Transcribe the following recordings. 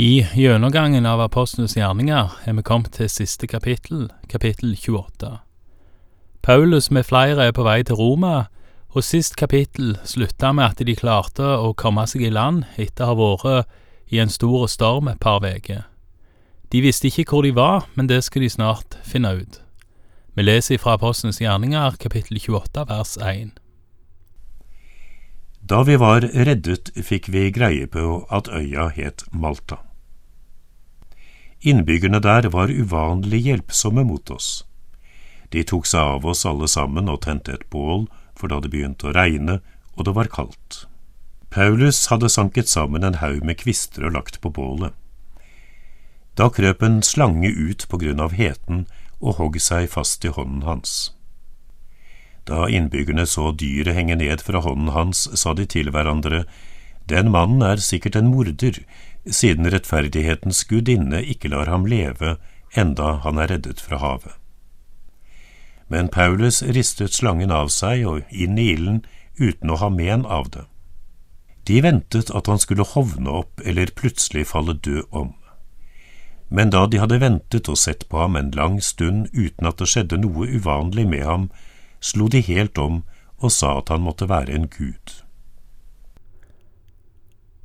I gjennomgangen av apostlenes gjerninger er vi kommet til siste kapittel, kapittel 28. Paulus med flere er på vei til Roma, og sist kapittel slutta med at de klarte å komme seg i land etter å ha vært i en stor storm et par uker. De visste ikke hvor de var, men det skal de snart finne ut. Vi leser fra Apostlenes gjerninger, kapittel 28, vers 1. Da vi var reddet, fikk vi greie på at øya het Malta. Innbyggerne der var uvanlig hjelpsomme mot oss. De tok seg av oss alle sammen og tente et bål, for det begynte å regne og det var kaldt. Paulus hadde sanket sammen en haug med kvister og lagt på bålet. Da krøp en slange ut på grunn av heten og hogg seg fast i hånden hans. Da innbyggerne så dyret henge ned fra hånden hans, sa de til hverandre, Den mannen er sikkert en morder, siden rettferdighetens gudinne ikke lar ham leve enda han er reddet fra havet. Men Paulus ristet slangen av seg og inn i ilden uten å ha men av det. De ventet at han skulle hovne opp eller plutselig falle død om. Men da de hadde ventet og sett på ham en lang stund uten at det skjedde noe uvanlig med ham, slo de helt om og sa at han måtte være en gud.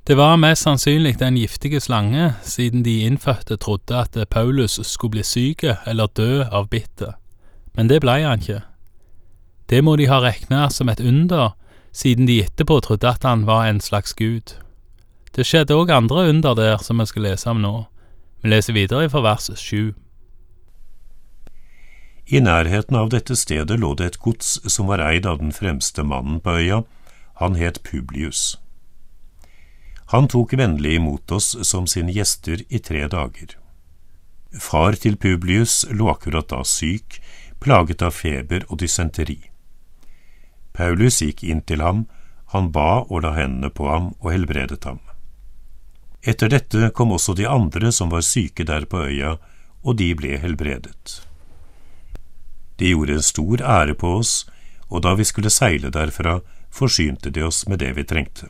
Det var mest sannsynlig den giftige slange, siden de innfødte trodde at Paulus skulle bli syk eller dø av bittet, men det blei han ikke. Det må de ha regna som et under, siden de etterpå trodde at han var en slags gud. Det skjedde òg andre under der som vi skal lese om nå. Vi leser videre fra vers sju. I nærheten av dette stedet lå det et gods som var eid av den fremste mannen på øya, han het Publius. Han tok vennlig imot oss som sine gjester i tre dager. Far til Publius lå akkurat da syk, plaget av feber og dysenteri. Paulus gikk inn til ham, han ba og la hendene på ham og helbredet ham. Etter dette kom også de andre som var syke der på øya, og de ble helbredet. De gjorde en stor ære på oss, og da vi skulle seile derfra, forsynte de oss med det vi trengte.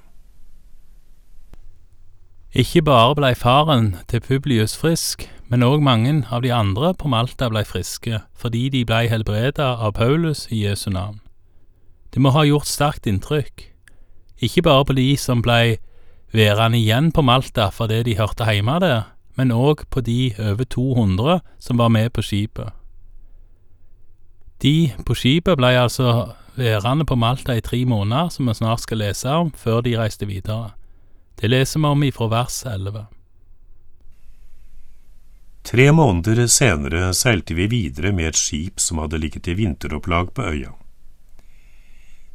Ikke bare blei faren til Publius frisk, men òg mange av de andre på Malta blei friske fordi de blei helbreda av Paulus i Jesu navn. Det må ha gjort sterkt inntrykk, ikke bare på de som blei værende igjen på Malta fordi de hørte hjemme der, men òg på de over 200 som var med på skipet. De på skipet blei altså værende på Malta i tre måneder, som vi snart skal lese om, før de reiste videre. Det leser vi om ifra vers 11. Tre måneder senere seilte vi videre med et skip som hadde ligget i vinteropplag på øya.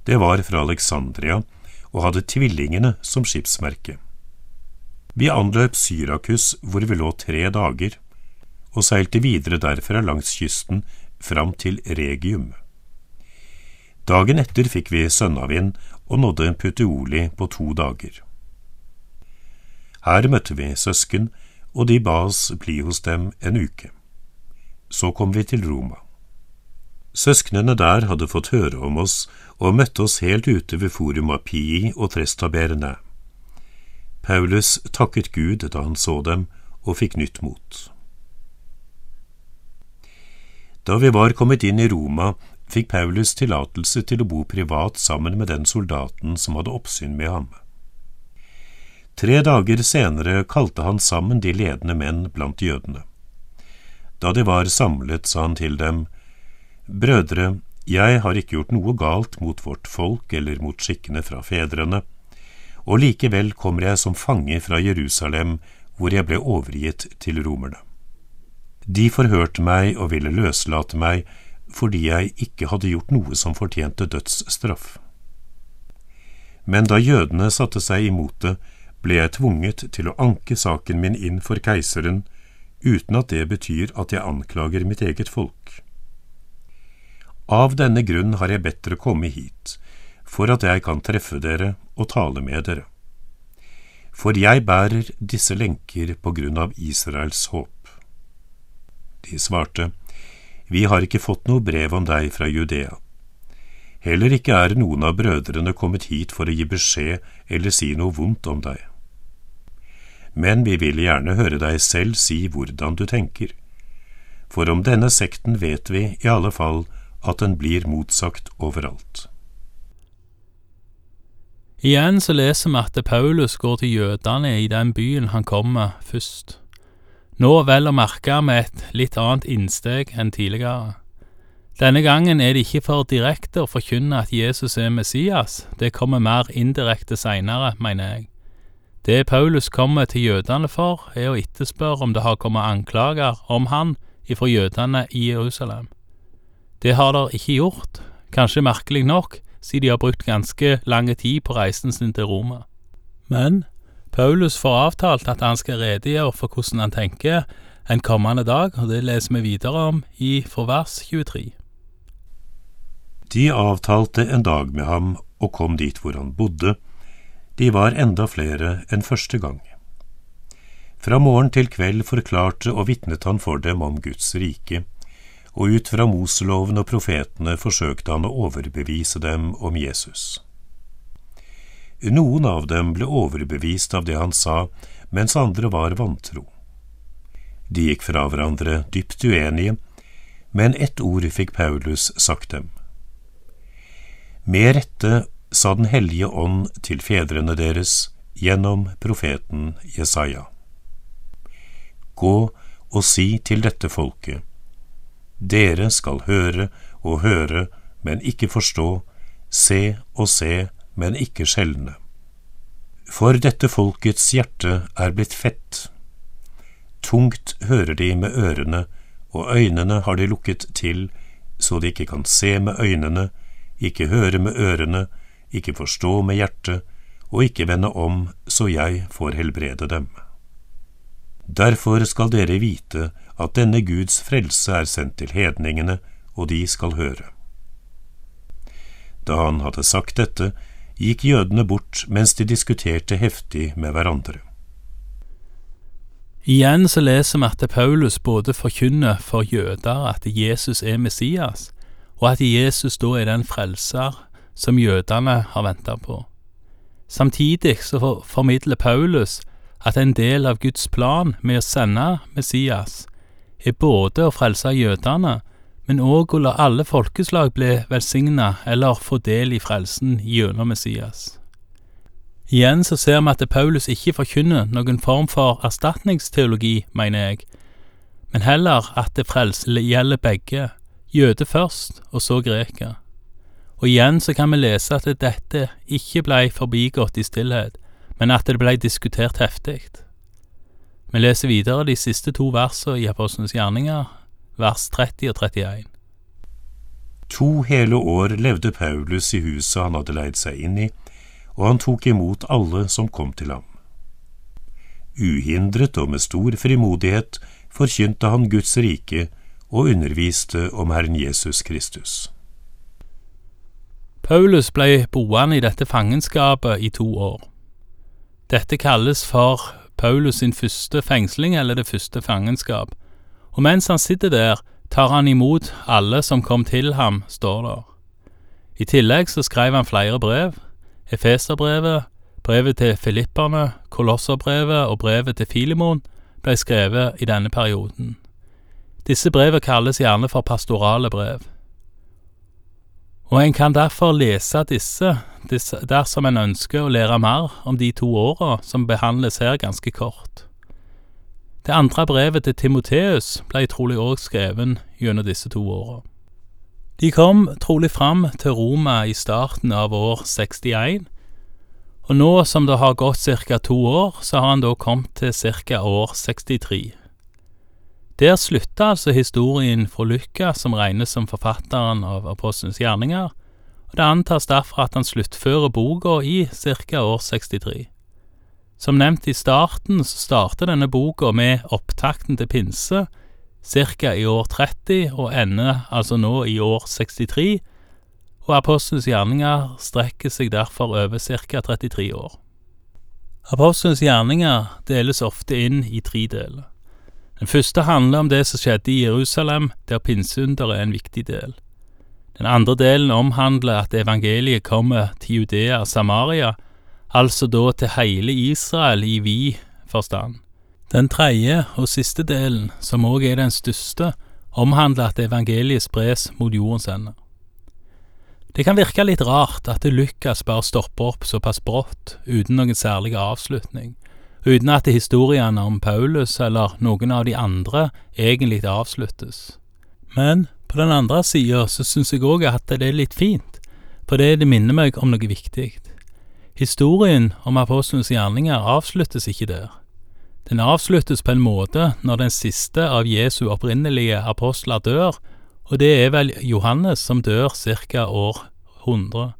Det var fra Alexandria og hadde tvillingene som skipsmerke. Vi anløp Syrakus hvor vi lå tre dager, og seilte videre derfra langs kysten fram til Regium. Dagen etter fikk vi sønnavind og nådde Puteoli på to dager. Her møtte vi søsken, og de ba oss bli hos dem en uke. Så kom vi til Roma. Søsknene der hadde fått høre om oss og møtte oss helt ute ved Forum Apii og Trestaberene. Paulus takket Gud da han så dem, og fikk nytt mot. Da vi var kommet inn i Roma, fikk Paulus tillatelse til å bo privat sammen med den soldaten som hadde oppsyn med ham. Tre dager senere kalte han sammen de ledende menn blant jødene. Da de var samlet, sa han til dem, Brødre, jeg har ikke gjort noe galt mot vårt folk eller mot skikkene fra fedrene, og likevel kommer jeg som fange fra Jerusalem, hvor jeg ble overgitt til romerne. De forhørte meg og ville løslate meg fordi jeg ikke hadde gjort noe som fortjente dødsstraff. Men da jødene satte seg imot det, ble jeg tvunget til å anke saken min inn for keiseren, uten at det betyr at jeg anklager mitt eget folk. Av denne grunn har jeg bedt dere komme hit, for at jeg kan treffe dere og tale med dere. For jeg bærer disse lenker på grunn av Israels håp. De svarte, Vi har ikke fått noe brev om deg fra Judea. Heller ikke er noen av brødrene kommet hit for å gi beskjed eller si noe vondt om deg. men vi vil gjerne høre deg selv si hvordan du tenker. For om denne sekten vet vi i alle fall at den blir motsagt overalt. Igjen så leser vi at Paulus går til jødene i den byen han kommer først. Nå vel å merke med et litt annet innsteg enn tidligere. Denne gangen er det ikke for direkte å forkynne at Jesus er Messias, det kommer mer indirekte seinere, mener jeg. Det Paulus kommer til jødene for, er å etterspørre om det har kommet anklager om han ifra jødene i Jerusalem. Det har der ikke gjort, kanskje merkelig nok, siden de har brukt ganske lang tid på reisen sin til Roma. Men Paulus får avtalt at han skal redegjøre for hvordan han tenker en kommende dag, og det leser vi videre om i forvers 23. De avtalte en dag med ham og kom dit hvor han bodde. De var enda flere enn første gang. Fra morgen til kveld forklarte og vitnet han for dem om Guds rike og ut fra Moseloven og profetene forsøkte han å overbevise dem om Jesus. Noen av dem ble overbevist av det han sa, mens andre var vantro. De gikk fra hverandre dypt uenige, men ett ord fikk Paulus sagt dem. Med rette sa Den hellige ånd til fedrene deres gjennom profeten Jesaja. Gå og si til dette folket, dere skal høre og høre, men ikke forstå, se og se, men ikke skjelne. For dette folkets hjerte er blitt fett. Tungt hører de med ørene, og øynene har de lukket til, så de ikke kan se med øynene, ikke høre med ørene, ikke forstå med hjertet, og ikke vende om så jeg får helbrede dem. Derfor skal dere vite at denne Guds frelse er sendt til hedningene, og de skal høre. Da han hadde sagt dette, gikk jødene bort mens de diskuterte heftig med hverandre. Igjen så leser vi at Paulus både forkynner for jøder at Jesus er Messias, og at Jesus da er den frelser som jødene har venta på. Samtidig så formidler Paulus at en del av Guds plan med å sende Messias er både å frelse jødene, men òg å la alle folkeslag bli velsigna eller få del i frelsen gjennom Messias. Igjen så ser vi at Paulus ikke forkynner noen form for erstatningsteologi, mener jeg, men heller at det frelse gjelder begge, jøde først og så greker. Og igjen så kan vi lese at dette ikke blei forbigått i stillhet, men at det blei diskutert heftig. Vi leser videre de siste to versene i Apostlenes gjerninger, vers 30 og 31. To hele år levde Paulus i huset han hadde leid seg inn i, og han tok imot alle som kom til ham. Uhindret og med stor frimodighet forkynte han Guds rike og underviste om Herren Jesus Kristus. Paulus ble boende i dette fangenskapet i to år. Dette kalles for Paulus sin første fengsling eller det første fangenskap, og mens han sitter der, tar han imot alle som kom til ham, står der. I tillegg så skrev han flere brev, Efeserbrevet, brevet til filipperne, Kolosserbrevet og brevet til Filimon ble skrevet i denne perioden. Disse brevene kalles gjerne for pastorale brev og en kan derfor lese disse, disse dersom en ønsker å lære mer om de to åra som behandles her ganske kort. Det andre brevet til Timoteus ble trolig òg skrevet gjennom disse to åra. De kom trolig fram til Roma i starten av år 61, og nå som det har gått ca. to år, så har han da kommet til ca. år 63. Der slutta altså historien fra Lykka, som regnes som forfatteren av Apostelens gjerninger, og det antas derfor at han sluttfører boka i ca. år 63. Som nevnt i starten, så starter denne boka med opptakten til pinse, ca. i år 30, og ender altså nå i år 63, og Apostelens gjerninger strekker seg derfor over ca. 33 år. Apostelens gjerninger deles ofte inn i tre deler. Den første handler om det som skjedde i Jerusalem, der pinseunderet er en viktig del. Den andre delen omhandler at evangeliet kommer til Judea og Samaria, altså da til hele Israel i vid forstand. Den tredje og siste delen, som òg er den største, omhandler at evangeliet spres mot jordens ende. Det kan virke litt rart at Lukas bare stopper opp såpass brått, uten noen særlig avslutning, uten at historiene om Paulus eller noen av de andre egentlig avsluttes. Men på den andre sida så syns jeg òg at det er litt fint, for det, minner meg om noe viktig. Historien om apostlenes gjerninger avsluttes ikke der. Den avsluttes på en måte når den siste av Jesu opprinnelige apostler dør, og det er vel Johannes som dør ca. år 100.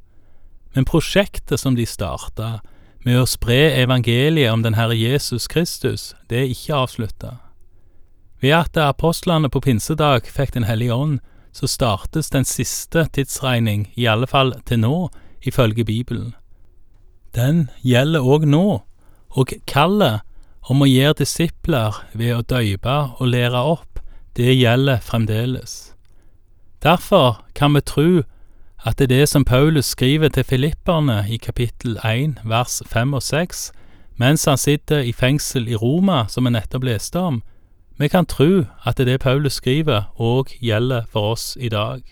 Men prosjektet som de starta, med å spre evangeliet om den Herre Jesus Kristus, det er ikke avslutta. Ved at apostlene på pinsedag fikk Den hellige ånd, så startes den siste tidsregning, i alle fall til nå, ifølge Bibelen. Den gjelder òg nå, og kallet om å gjøre disipler ved å døype og lære opp, det gjelder fremdeles. Derfor kan vi tro at det er det som Paulus skriver til filipperne i kapittel 1 vers 5 og 6, mens han sitter i fengsel i Roma, som vi nettopp leste om, vi kan tro at det det Paulus skriver, òg gjelder for oss i dag.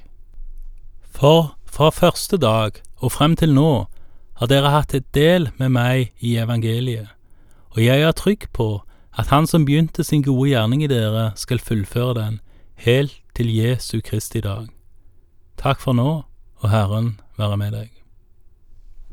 For fra første dag og frem til nå har dere hatt et del med meg i evangeliet, og jeg er trygg på at Han som begynte sin gode gjerning i dere, skal fullføre den, helt til Jesu Kristi dag. Takk for nå, og Herren være med deg.